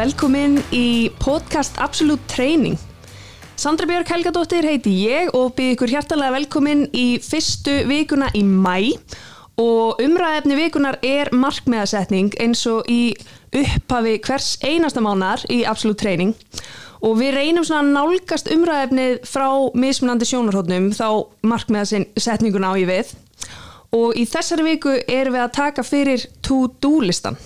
velkomin í podcast Absolute Training. Sandra Björg Helgadóttir heiti ég og byrð ykkur hjartalega velkomin í fyrstu vikuna í mæ og umræðefni vikunar er markmiðasetning eins og í upphafi hvers einasta mánar í Absolute Training. Og við reynum svona að nálgast umræðefnið frá mismunandi sjónarhóttnum þá markmiðasetninguna á ég við. Og í þessari viku erum við að taka fyrir to-do listan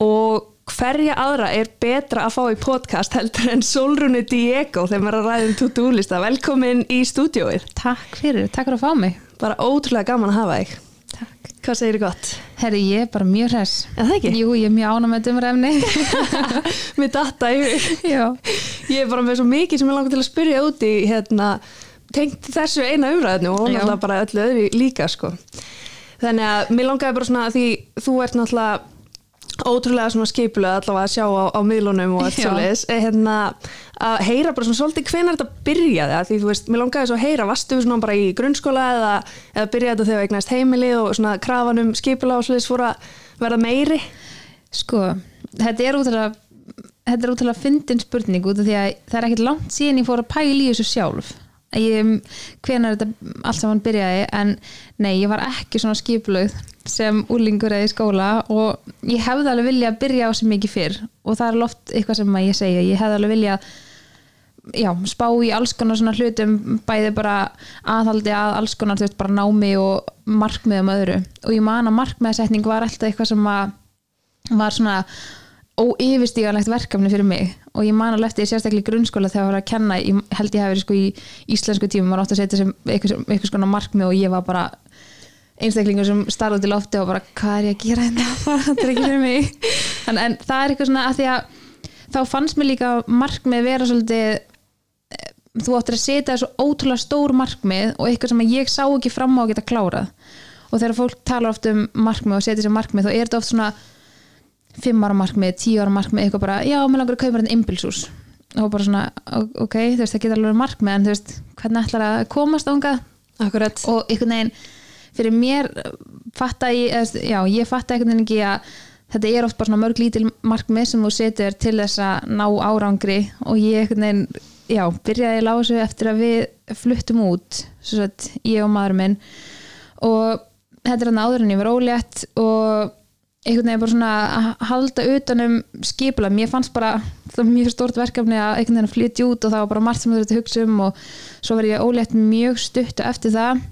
og hverja aðra er betra að fá í podcast heldur en Solrunu Diego þegar maður er að ræða um to-do lista velkomin í stúdióið Takk fyrir, takk fyrir að fá mig. Bara ótrúlega gaman að hafa þig. Takk. Hvað segir þið gott? Herri, ég er bara mjög ekki? Jú, ég er mjög ána með dumræfni Mér datta Já. Ég er bara með svo mikið sem ég langar til að spyrja úti hérna, tengt þessu eina umræðinu og náttúrulega bara öllu öðru líka sko. þannig að mér langaði bara svona að því þú ert náttúrulega ótrúlega svona skipulega allavega að sjá á, á miðlunum og allt svoleiðis. Eh, hérna, að heyra bara svona svolítið hvenær þetta byrjaði að því þú veist, mér langaði svo að heyra vastu svona bara í grunnskóla eða, eða byrjaði þetta þegar eignast heimili og svona krafan um skipulega og svoleiðis fór að verða meiri? Sko, þetta er útrúlega þetta er útrúlega fyndin spurning út af því að það er ekkert langt síðan ég fór að pæla í þessu sjálf Hvenær þetta allt saman byrjaði en nei, ég var ekki svona skipulögð sem úlingur eða í skóla og ég hefði alveg vilja að byrja á sem mikið fyrr. Og það er loft eitthvað sem ég segja ég hefði alveg vilja já, spá í alls konar svona hlutum bæði bara aðhaldi að alls konar þú veist, bara námi og markmiðum öðru. Og ég man að markmiðasetning var alltaf eitthvað sem að var svona óyfirstíganlegt verkefni fyrir mig. Og ég man alveg eftir ég sérstaklega í grunnskóla þegar ég var að kenna ég held ég hafi verið sko í íslensku tímum var ofta að setja sem eitthvað, skona markmið og ég var bara einstaklingur sem starði til lofti og bara hvað er ég að gera þetta þetta er ekki fyrir mig. En, en það er eitthvað svona að því að þá fannst mér líka markmið vera svolítið eh, þú áttir að setja þessu ótrúlega stór markmið og eitthvað sem ég sá ekki fram á að geta klárað. Og þegar fólk talar oft um markmið og setja þessu markmið þá er þetta oft svona 5 ára markmið, 10 ára markmið eitthvað bara, já, mér langar að kaupa þetta imbilsús og bara svona, ok, þú veist, það geta alveg markmið en þú veist, hvernig ætlar að komast ángað Akkurat. Og einhvern veginn fyrir mér fatta ég, veist, já, ég fatta einhvern veginn ekki að þetta er oft bara svona mörg lítil markmið sem þú setur til þess að ná árangri og ég einhvern veginn, já, byrjaði að lása eftir að við fluttum út svo að ég og maður minn. Og þetta er hann áður en ég var ólétt og einhvern veginn bara svona að halda utanum skipula, mér fannst bara það mjög stort verkefni að einhvern veginn flytja út og það var bara margt sem þú þurfti að hugsa um og svo verði ég ólétt mjög stutt eftir það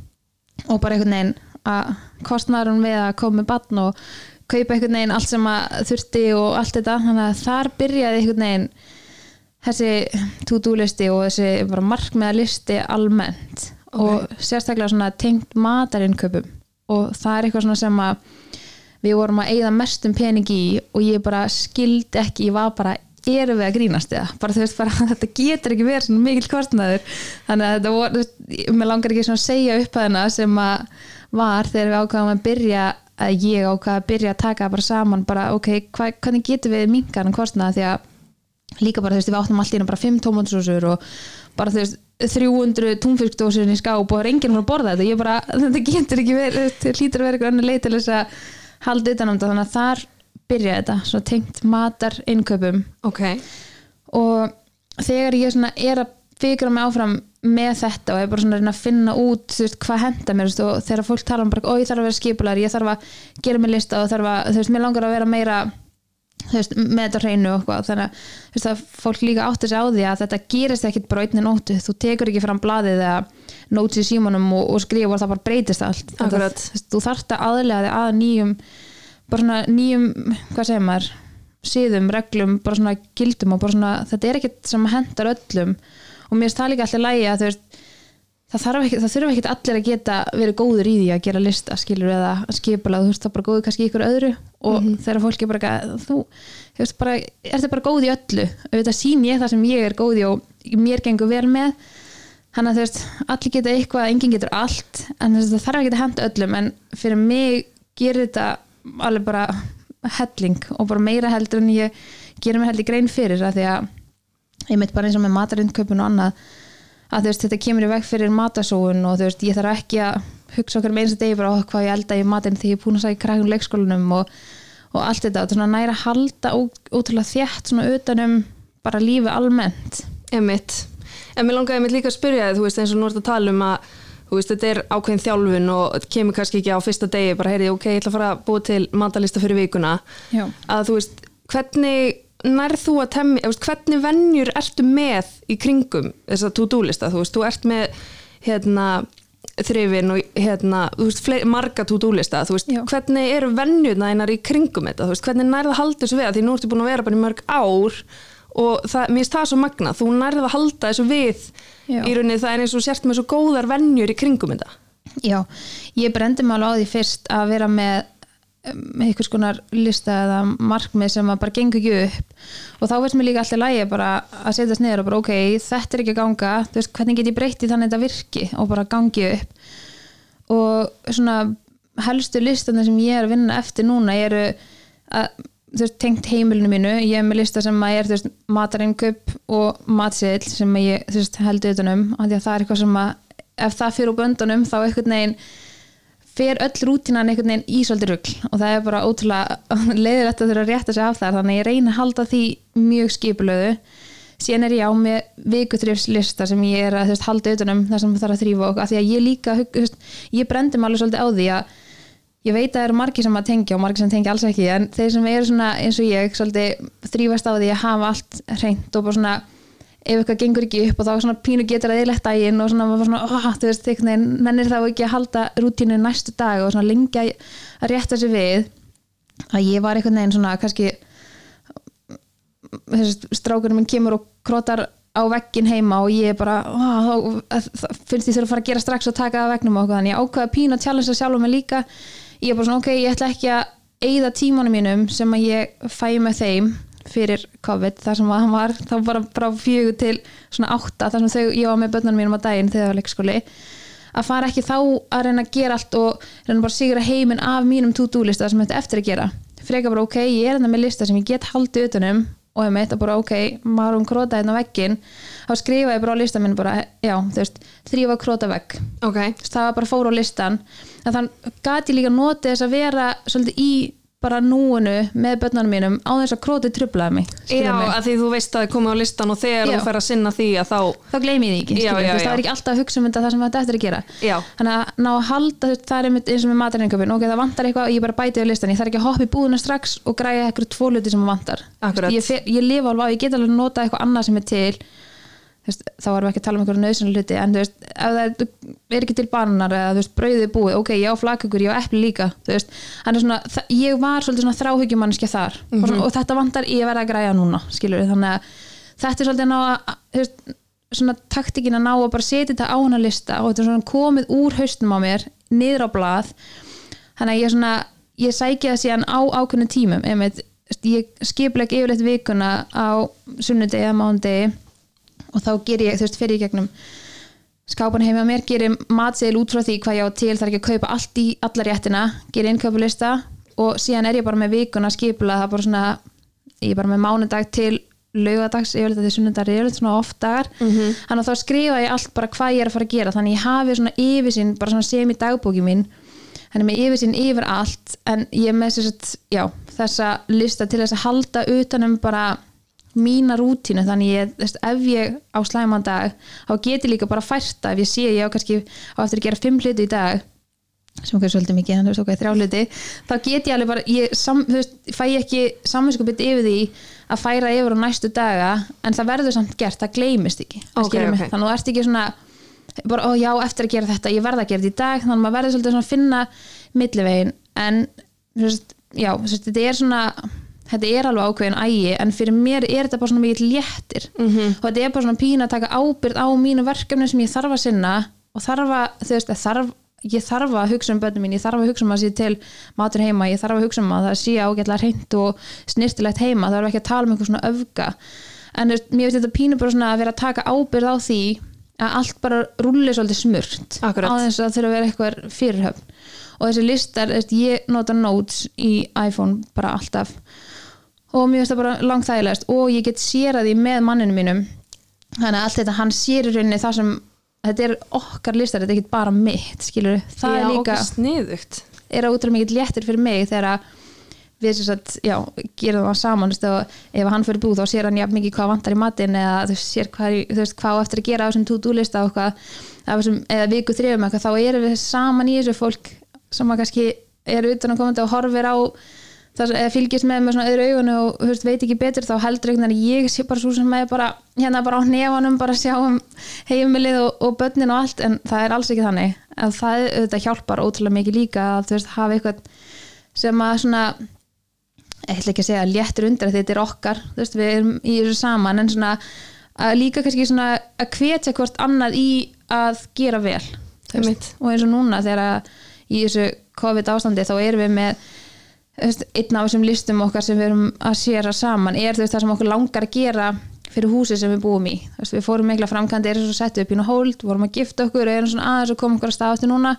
og bara einhvern veginn að kostnaðurinn við að koma með batn og kaupa einhvern veginn allt sem að þurfti og allt þetta, þannig að þar byrjaði einhvern veginn þessi to-do listi og þessi bara markmiðalisti almennt og sérstaklega svona tengt matarinköpum og það er eitthvað svona sem að við vorum að eigða mestum pening í og ég bara skildi ekki, ég var bara erum við að grínast eða? Bara þú veist bara þetta getur ekki verið svona mikil kostnaður. Þannig að þetta voru, mér langar ekki svona að segja upp að hana sem að var þegar við ákvaðum að byrja að ég ákvaða að byrja að taka bara saman bara ok, hva, hvernig getum við mingan kostnaða því að líka bara þú veist við áttum einu bara 5 tómatsósur og bara þú veist 300 túnfiskdósir í skáp og það er enginn frá að borða þetta. Ég bara, þetta getur ekki verið þetta hlýtur að vera eitthvað annar leið til þess að halda utan um þannig að þar byrja þetta svo tengt matar innkaupum Ok. Og þegar ég svona er að fikra mig áfram með þetta og er bara svona að reyna að finna út veist, hvað henda mér veist, og þegar fólk tala um bara, ó ég þarf að vera skipular ég þarf að gera mig lista og þarf að þú veist, mér langar að vera meira veist, með þetta hreinu og eitthvað. Þannig að veist, að fólk líka átti sig á því að þetta gerist ekkit bara á einni nótu þú tekur ekki fram blaðið eða nóts í símanum og, og skrifa og það bara breytist allt. Þetta- þú þarft að aðlega þig að nýjum bara svona nýjum, hvað segir maður síðum, reglum, bara svona gildum og bara svona, þetta er ekkert sem hendar öllum. Og mér finnst það líka alltaf lægi að þú veist það þarf ekki, það þurfa ekkert allir að geta verið góður í því að gera lista skilur eða skipula, þú veist það er bara góður kannski ykkur öðru og þegar fólk er bara eitthvað, þú, þú veist bara ertu bara góð í öllu, auðvitað sín ég það sem ég er góð í og mér gengur vel með þannig að þú veist, allir geta eitthvað enginn getur allt, en þú veist, það þarf ekki að henda öllum, en fyrir mig gerir þetta alveg bara helling og bara meira heldur en ég gerir mig heldur grein fyrir að því að ég mitt bara eins og með matarindköpun og annað að þú veist, þetta kemur í veg fyrir matasóun og þú veist, ég þarf ekki að hugsa okkar með eins og degi bara "Ó, hvað ég elda í matinn þegar ég er búin að sagja krækun leikskólanum og, og allt þetta, er svona næra halda ótrúlega þétt svona utanum bara lífi almennt Emitt. En mér langaði mitt líka að spyrja þið, þú veist, eins og nú ert að tala um að þú veist, þetta er ákveðin þjálfun og kemur kannski ekki á fyrsta degi, bara heyrið, ok, ég ætla að fara að búa til matalista fyrir vikuna. Já. Að þú veist, hvernig nærð þú að temmi, veist, hvernig vennjur ertu með í kringum þess að to-do-lista, þú veist, þú ert með hérna þrifin og hérna, þú veist, marga to-do-lista, þú veist, Já. hvernig eru vennjurna einar í kringum þetta, þú veist, hvernig nærð að halda þessu við, að því nú ertu búin að vera bara í mörg ár og það, mér finnst það svo magna, þú nærð að halda þessu við Já. í rauninni, það er eins og sért með svo góðar vennjur í kringum þetta. Já, ég brendi mig alveg á því fyrst að vera með um, einhvers konar lista eða markmið sem að bara gengur ekki upp og þá veist mér líka alltaf lægi bara að setjast niður og bara ok, þetta er ekki að ganga þú veist, hvernig get ég breytti þannig að þetta virki og bara gangi upp og svona helstu listana sem ég er að vinna eftir núna eru að veist, tengt heimilinu mínu. Ég er með lista sem að er þú veist, matarinköp og matseðil sem að ég veist, heldur utanum því að það er eitthvað sem að ef það fyrir úr böndunum þá einhvern veginn fer öll rútínan einhvern veginn í svolítið rugl. Og það er bara ótrúlega leiðilegt að þurfa að rétta sig af það þannig að ég reyna að halda því mjög skipulöðu síðan er ég á með vikutrifslista sem ég er að þú veist, halda utanum þar sem það þarf að þrýfa og af því að ég líka veist, ég brendi mig alveg svolítið á því að ég veit að það eru margir sem að tengja og margir sem tengja alls ekki en þeir sem eru svona eins og ég svolítið þrýfast á því að hafa allt reynd og bara svona ef eitthvað gengur ekki upp og þá svona pínu getur að eðlegt daginn og svona, maður svona oh, þú veist, veginn, nennir þá ekki að halda rútínu næstu dag og svona lengja að rétta sig við. Að ég var einhvern veginn svona kannski þessi strákurinn minn kemur og krotar á veggin heima og ég bara ó, þá, finnst ég þurfa að fara að gera strax og taka það vegnum og okkur þannig ég ákvaða pínu að challenge að sjálfum mig líka ég er bara svona ok, ég ætla ekki að eigða tímanum mínum sem að ég fæ með þeim fyrir COVID. Þar sem hann var þá bara frá fjögur til svona átta. Þar sem þau, ég var með börnunum mínum á daginn þegar það var leikskóli. Að fara ekki þá að reyna að gera allt og reyna bara að sigra heiminn af mínum to-do lista sem þetta eftir að gera. Freka bara ok, ég er enda með lista sem ég get haldið utanum og ég meit að bara ok, maður um króta hérna á veggin þá skrifa ég bara á lista minn bara, já, þú veist, þrýfa króta vegg. Ok, Þú veist, það var bara fór á listan en þann gati ég líka notið þess að vera svolítið í bara núinu með börnunum mínum á þess að krótið trublaði mig, já, mig. að því þú veist að þið komið á listan og þegar Já. þú fer að sinna því að þá þá gleymi ég ekki, Já, já, það er ekki alltaf að hugsa um þetta það sem þetta eftir að gera Já. þannig að ná að halda þetta, það er einmitt eins og með matarinnköpun ok, það vantar eitthvað og ég bara bæti á listan ég þarf ekki að hoppa í búðuna strax og græja eitthvað tvo hluti sem það vantar Akkurat. ég, ég lifa alveg á, ég get alveg nota eitthvað annað sem er til veist, þá varum við ekki að tala um einhverju nöðsynlega hluti en þú veist, ef það er, ekki til bananar eða þú veist, brauðið búið, ok, ég á flakakur ég á epli líka, þú veist. Er svona, ég var svolítið svona þráhyggjumannskja þar. Og, svona, og þetta vantar ég verða að græja núna skilur við, þannig að þetta er svolítið að ná að, þú veist, svona taktikin að ná að bara setja þetta á hana lista og þetta er svona komið úr haustum á mér niður á blað. Þannig að ég svona, ég sæki það síðan á ákveðnum tímum, einmitt. Ég skipleg yfirleitt vikuna á sunnudegi eða mánudegi og þá ger ég, þú veist, fyrir í gegnum skápan heima mér, gerir matseðil út frá því hvað ég á til, þarf ekki að kaupa allt í alla réttina, gerir innkaupulista og síðan er ég bara með vikuna skipula það er bara svona, ég er bara með mánudag til laugadags, ég vil þetta til sunnudagar ég vil þetta svona oft dagar þannig að þá skrifa ég allt bara hvað ég er að fara að gera þannig að ég hafi svona yfirsinn, bara svona sem í dagbóki mín hann er með yfirsinn yfir allt en ég er með þess að, já, þessa lista til þess að halda utanum bara mína rútínu þannig ég, veist, ef ég á slæman dag þá get ég líka bara fært það ef ég sé ég á kannski á eftir að gera fimm hluti í dag sem okkar svolítið mikið, en þú veist okkar þrjá hluti þá get ég alveg bara, ég, sam, veist, fæ ég ekki samvinskupið yfir því að færa yfir á næstu daga en það verður samt gert, það gleymist ekki Ok, skilurðu mig? ok. þannig að þú ert ekki svona bara, ó já, eftir að gera þetta, ég verð að gera þetta í dag þannig að maður verður svolítið svona að finna millivegin en veist, já, veist, þetta er svona þetta er alveg ákveðin ægi en fyrir mér er þetta bara svona mikið léttir -hmm. og þetta er bara svona pína að taka ábyrð á mínu verkefni sem ég þarf að sinna og þarf að, þú veist, þarf ég þarf að hugsa um börnum mín, ég þarf að hugsa um að sé til matur heima, ég þarf að hugsa um að það sé ágætlega hreint og snirtilegt heima það er ekki að tala um einhver svona öfga en veist, mér finnst þetta pínu bara svona að vera að taka ábyrð á því að allt bara rúli svolítið smurt Akkurat. á þess að þurfa að vera eitthvað fyrirhöfn og þessi listar, ég nota notes í iPhone bara alltaf og mér finnst það bara langt þægilegast og ég get sér að því með manninu mínum. Þannig að allt þetta, hann sér í rauninni það sem þetta er okkar listar, þetta er ekki bara mitt skilur, það Já, er líka sniðugt. Er að útrúlega mikið léttir fyrir mig þegar að við sem sagt, já, gerum það saman og ef hann fyrir búð þá sér hann jafn mikið hvað vantar í matinn eða þú sér hvað, er þú veist, hvað eftir að gera á þessum to-do-lista eða viku eitthvað, þá erum við saman í þessu fólk sem að kannski eru utan að komandi og horfir á það eða fylgist með með svona öðru augunni og veist, veit ekki betur þá heldur einhvern veginn að ég sé bara svo sem er bara hérna bara á nefanum bara að sjá um heimilið og, og börnin og allt en það er alls ekki þannig. Að það auðvitað hjálpar ótrúlega mikið líka að þú veist hafa eitthvað sem að svona ég ætla ekki að segja léttur undir þetta er okkar þú veist við erum í þessu saman en svona að líka kannski svona að hvetja hvort annað í að gera vel og eins og núna þegar að í þessu COVID ástandi þá erum við með einn af þessum listum okkar sem við erum að séra saman er veist, það sem okkur langar að gera fyrir húsið sem við búum í. Veist, við fórum mikla framkvæmdi, erum svo settu upp í hold vorum að gifta okkur, erum svona aðeins að koma okkur að staðast núna.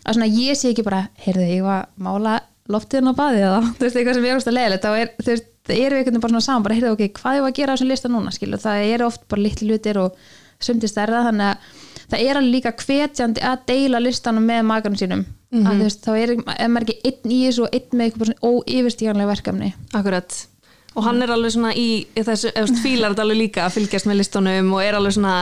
Að svona ég sé ekki bara, heyrðu, ég var mála loftiðin á baðið eða, þú veist, eitthvað sem er ógst að leiðilegt, þá er, þú veist, það eru einhvern veginn bara svona saman, bara heyrðu, ok, hvað ég var að gera á þessum lista núna, skilu, það eru oft bara litli hlutir og sundi stærða, þannig að það er alveg líka hvetjandi að deila listanum með maganum sínum, að þú veist, þá er, er maður ekki einn í þessu og einn með eitthvað svona óyfirstíganlega verkefni. Akkurat. Og hann er alveg svona í, þessu, eða veist, fílar þetta alveg líka að fylgjast með listunum og er alveg svona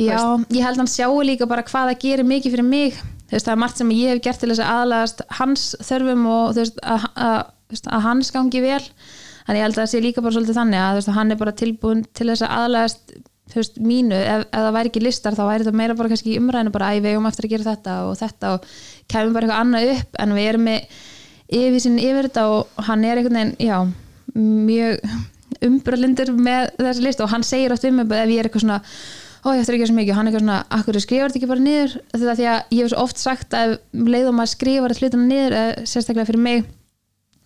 Já, ég held hann sjáu líka bara hvað það gerir mikið fyrir mig. Þú veist, það er margt sem ég hef gert til þess að aðlagast hans þörfum og þú veist, að, að, veist, að hans gangi vel. Þannig ég held að það sé líka bara svolítið þannig veist, að hann er bara tilbúin til þess að aðlagast þú veist, mínu, ef, ef það væri ekki listar þá væri þetta meira bara kannski umræðinu bara að við eigum eftir að gera þetta og þetta og kemur bara eitthvað annað upp. En við erum með yfir sín yfir þetta og hann er einhvern veginn, já mjög umbröðlindur með þessi list og hann segir oft um mig ef ég er eitthvað svona ó ég ætti ekki svo mikið. Og hann er eitthvað svona, akkur skrifar þetta ekki bara niður? Þetta því að ég hef svo oft sagt að um leiðum að skrifa þetta hlutana niður eða sérstaklega fyrir mig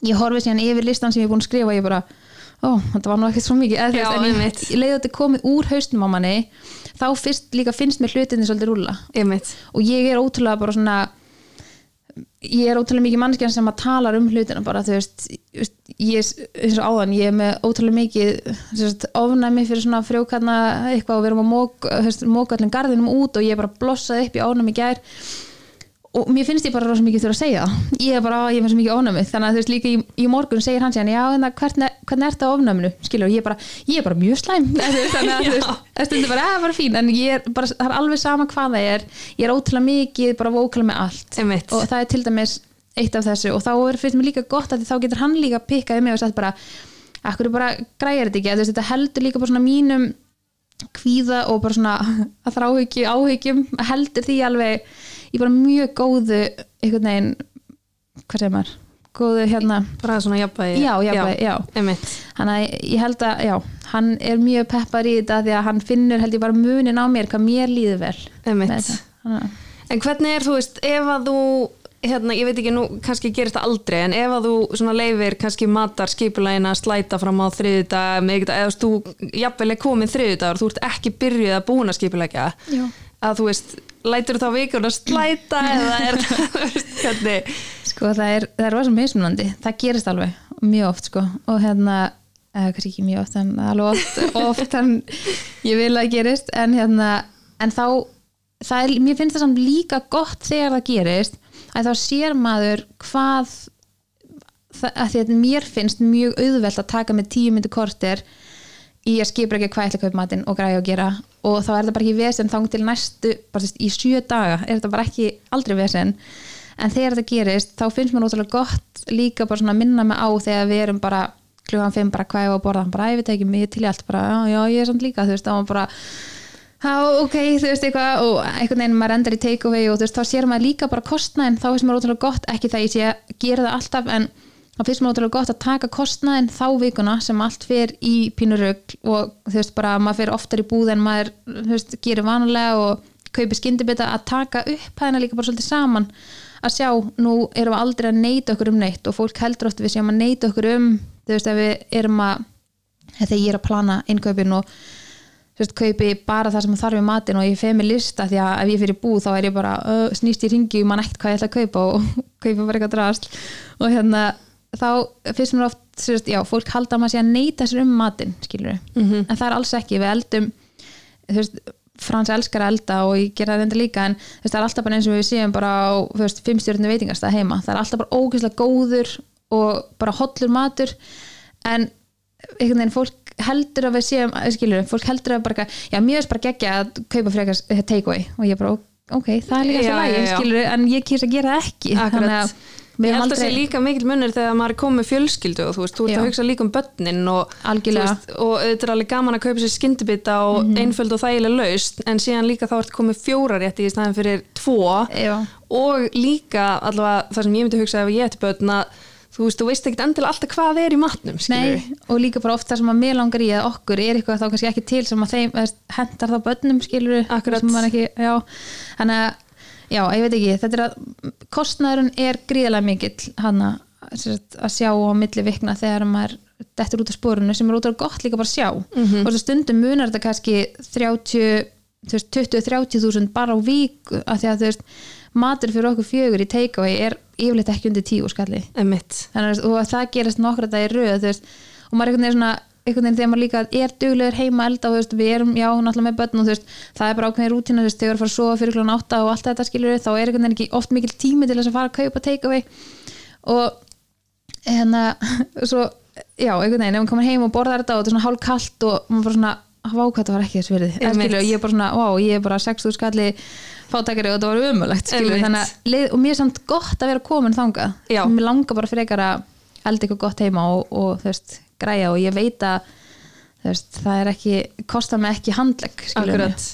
ég horfi síðan yfir listan sem ég er búin að skrifa og ég bara, ó, þetta var nú ekkert svo mikið. Eða, Já, veist, en ég, ég leiði þetta er komið úr haustum á manni þá fyrst líka finnst mér hlutinni svolítið rúlla. Einmitt, og ég er ótrúlega bara svona ég er ótrúlega mikið mannskjan sem að tala um hlutina bara þú veist, ég eins og áðan, ég er með ótrúlega mikið ofnæmi fyrir svona frjókarna eitthvað og við erum að móka, allir garðinum út og ég er bara blossaði upp í ofnæmi gær og mér finnst ég bara rosa mikið þurfa að segja það. Ég er bara, ég finnst mikið ofnæmi. Þannig að þú veist líka í, í morgun segir hann síðan já, en það, hvernig, hvernig er þetta ofnæminu? Skilur, ég er bara, ég er bara mjög slæm. Þannig að þú veist, það stundur bara, að bara fín. En ég er bara, það er alveg sama hvað það er. Ég er ótrúlega mikið bara vókala með allt. Einmitt. Og það er til dæmis eitt af þessu. Og þá er finnst mér líka gott að þá getur hann líka pikkað mig og sagt bara akkur bara græjar þetta ekki? Að veist, þetta heldur líka bara svona mínum kvíða og bara svona að þráhyggju áhyggjum heldur því alveg í bara mjög góðu einhvern veginn hvað segir maður, góðu hérna. Bara svona jafnvægi. Já, jafnvægi, já, einmitt, Þannig að ég held að, já, hann er mjög peppar í þetta því að hann finnur held ég bara munin á mér hvað mér líður vel En hvernig er, þú veist, ef að þú hérna, ég veit ekki, nú kannski gerist það aldrei en ef að þú leifir kannski matar skipulægin að slæta fram á þriðudag eða þú jafnvel er komin þriðudagur, þú ert ekki byrjuð að skipulægja Já. Að þú veist, lætur þá vikun að slæta eða er það, þú veist, hvernig? Sko það er, það er rosa mismunandi, það gerist alveg mjög oft sko. Og hérna, eða kannski ekki mjög oft en alveg oft, oft en ég vil að gerist. En hérna, en þá það er, mér finnst það samt líka gott þegar það gerist að þá sér maður hvað að því að mér finnst mjög auðvelt að taka með tíu myndu korter í að skipra ekki hvað ég ætla að kaupa matinn og græja og gera og þá er það bara ekki vesen þang til næstu, bara veist, í sjö daga er þetta bara ekki aldrei vesen. En þegar þetta gerist, þá finnst mér ótrúlega gott líka bara svona að minna mig á þegar við erum bara klugan fimm bara hvað ég var að borða. Bara ég veit ekki, mig til í allt. Bara, já, já, ég er samt líka þú veist, þá var bara Já, ok, þú veist eitthvað og einhvern veginn maður endar í take-away og þú veist, þá sér maður líka bara kostnæðin, þá finnst maður ótrúlega gott ekki það ég sé að gera það alltaf en þá finnst maður ótrúlega gott að taka kostnæðin þá vikuna sem allt fer í pínurögl og þú veist bara maður fer oftar í búð en maður, veist, gerir vanalega og kaupi skyndibita að taka upp hæðina líka bara svolítið saman. Að sjá, nú erum við aldrei að neita okkur um neitt og fólk heldur oft við séum að neita okkur um, þú veist, ef við erum að þegar ég er að plana innkaupin og þú veist, kaupi bara það sem þarf í matin og ég feg mig lista því að ef ég fyrir búð þá er ég bara uh, snýst í ringi og mann ekkert hvað ég ætla að kaupa og kaupa bara eitthvað drast og hérna þá finnst mér oft, veist, já, fólk halda að maður sé að neyta sér um matin, skilur Mhm. en það er alls ekki, við eldum þú veist, Frans elskar að elda og ég gera það reynda líka en veist, það er alltaf bara eins og við séum bara á, fimmstjörnu veitingastað heima, það er alltaf bara ógeðslega góður og bara hollur matur en einhvern veginn fólk heldur að við séum skilur, fólk heldur að bara já, mér veist bara geggja að kaupa frekar take-away og ég bara, ok, það er líka já, já. skilur, en ég kýrs að gera það ekki Akkurat. við Ég höfum held að sé aldrei- líka mikil munur þegar maður er komið fjölskyldu og þú veist, þú ert að hugsa líka um börnin og, veist, og þetta er alveg gaman að kaupa sér skyndibita og Mhm. einföld og þægileg laust en síðan líka þá ert komið fjóra rétti í staðin fyrir tvo Já. og líka allavega það sem ég myndi hugsa ef ég ætti börn að þú veist, þú veist ekkert endilega alltaf hvað er í matnum Nei, og líka bara oft það sem að mér langar í að okkur er eitthvað þá kannski ekki til sem að þeim hendar þá bönnum skilur Akkurat. ekki, já, þannig að já, ég veit ekki, þetta er að kostnæðurinn er gríðalega mikill hann að, að sjá á milli vikna þegar maður dettur út af spórunu sem er út af gott líka bara að sjá Mhm. og þess að stundum munar þetta kannski 30 þú veist, 20-30 þúsund bara á víku af því að þú veist matur fyrir okkur fjögur í takeaway er yfirleitt ekki undir tíu skalli Emitt. þannig að og að það gerist nokkra dag í veist, og maður einhvern veginn svona einhvern veginn þegar maður líka er duglegur heima að elda og við erum, já, náttúrulega með börn og veist, það er bara ákveðin rútina, veist, þegar við erum að fara að sofa fyrir klón átta og allt þetta skilur þá er einhvern veginn ekki oft mikil tími til þess að fara að kaupa takeaway. Og hérna svo, já, einhvern veginn, ef maður komur heim og borðar þetta og þetta er svona hálf kalt og maður bara svona vá hvað þetta var ekki þess verið skilur, og ég er bara svona, vá, ég er bara 6.000 skalli fátækari og þetta var umulegt skilur, þannig að og mér er samt gott að vera komin þangað. Mér langar bara frekar að elda eitthvað gott heima og, og þú veist, græja og ég veit að veist, það er ekki, kostar mig ekki mig. Akkurat.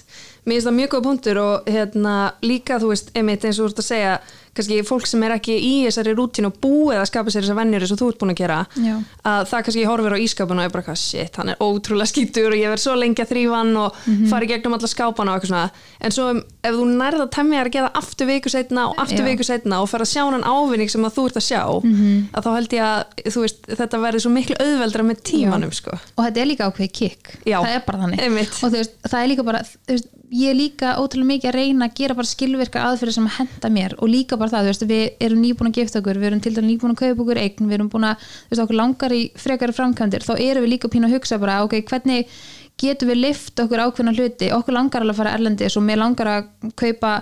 Mér finnst það mjög góð punktur og hérna líka þú veist, einmitt eins og þú ert að segja kannski fólk sem er ekki í þessari rútínu og búið að skapa sér þessar vennjur eins og þú ert búin að gera Já. að það kannski horfir á ískapun og er bara hvað shit, hann er ótrúlega skýtur og ég verð svo lengi að þrýfa hann og Mhm. fara í gegnum alla skápana og eitthvað svona en svo ef þú nærða að temja þér að gera aftur viku setna og aftur Já. viku setna og fara að sjá hann ávinning sem að þú ert að sjá Mhm. að þá held ég að þú veist, þetta verður svo miklu auðveldra með tímanum sko. og þetta er líka ákveði kikk það er bara þannig Ég líka ótrúlega mikið að reyna að gera bara skilvirkar aðferðir sem að henda mér og líka bara það, þú veist, við erum nýbúin að gifta okkur við erum til dæmis nýbúin að kaupa okkur eign við erum búin að, þú veist, okkur langar í frekari framkvæmdir þá erum við líka pínu að hugsa bara ok, hvernig getum við lift okkur ákveðna hluti? Okkur langar alveg að fara erlendis og mér langar að kaupa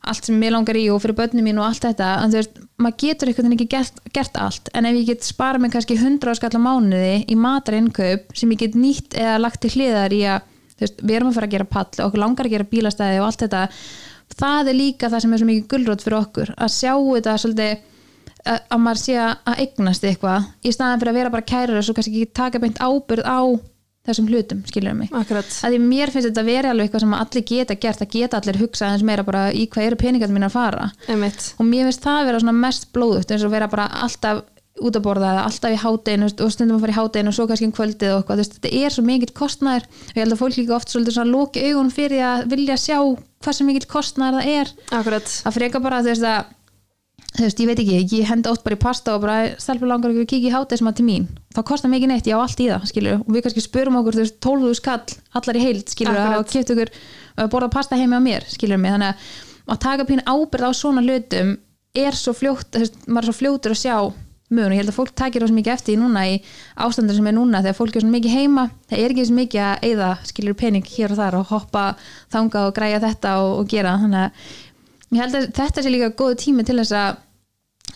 allt sem mér langar í og fyrir börnum mín og allt þetta en þú veist, maður getur einhvern veginn ekki gert, gert allt en ef ég get sparað mig kannski 100 skall á mánuði í matarinnkaup sem ég get nýtt eða lagt til hliðar í að veist, við erum að fara að gera pall okkur langar að gera bílastæði og allt þetta það er líka það sem er svo mikið gullrótt fyrir okkur að sjá þetta svolítið að, að maður sé að eignast eitthvað í staðan fyrir að vera bara kærur og svo kannski ekki taka beint ábyrð á þessum hlutum, skilur mig Akkurat. því mér finnst þetta að vera alveg eitthvað sem allir geta gert að geta allir hugsa eins meira bara í hvað eru peningarnir mín að fara Einmitt. og mér finnst það að vera mest blóðugt eins og vera bara alltaf út að borða eða alltaf í hátteginu og stundum að fara í hátteginu og svo kannski um kvöldið og eitthvað, þetta er svo mikill kostnæður og ég held að fólk líka oft svolítið svona loki augun fyrir að vilja sjá hvað sem mikill kostnæður það er. Akkurat. að freka bara þú veist að þú veist, ég veit ekki, ég henda oft bara í pasta og bara stelpur langar ekki að kíkja í hátæð sem að til mín? Þá kostar mikið neitt, ég á allt í það skilur, og við kannski spurum okkur, þú veist, 12 skall allar í heild, skilur, að að borða pasta heimi á mér, skilur mig. Þannig að að taka pínu ábyrð á svona hlutum er svo fljótt, maður er svo fljótur að sjá mun og ég held að fólk takir svo mikið eftir því núna í ástandur sem er núna þegar fólk er svo mikið heima, það er ekki svo mikið að eyða skilur pening hér og þar og hoppa þanga og græja þetta og, og gera. Þannig að ég held að þetta sé líka góðu tími til þess að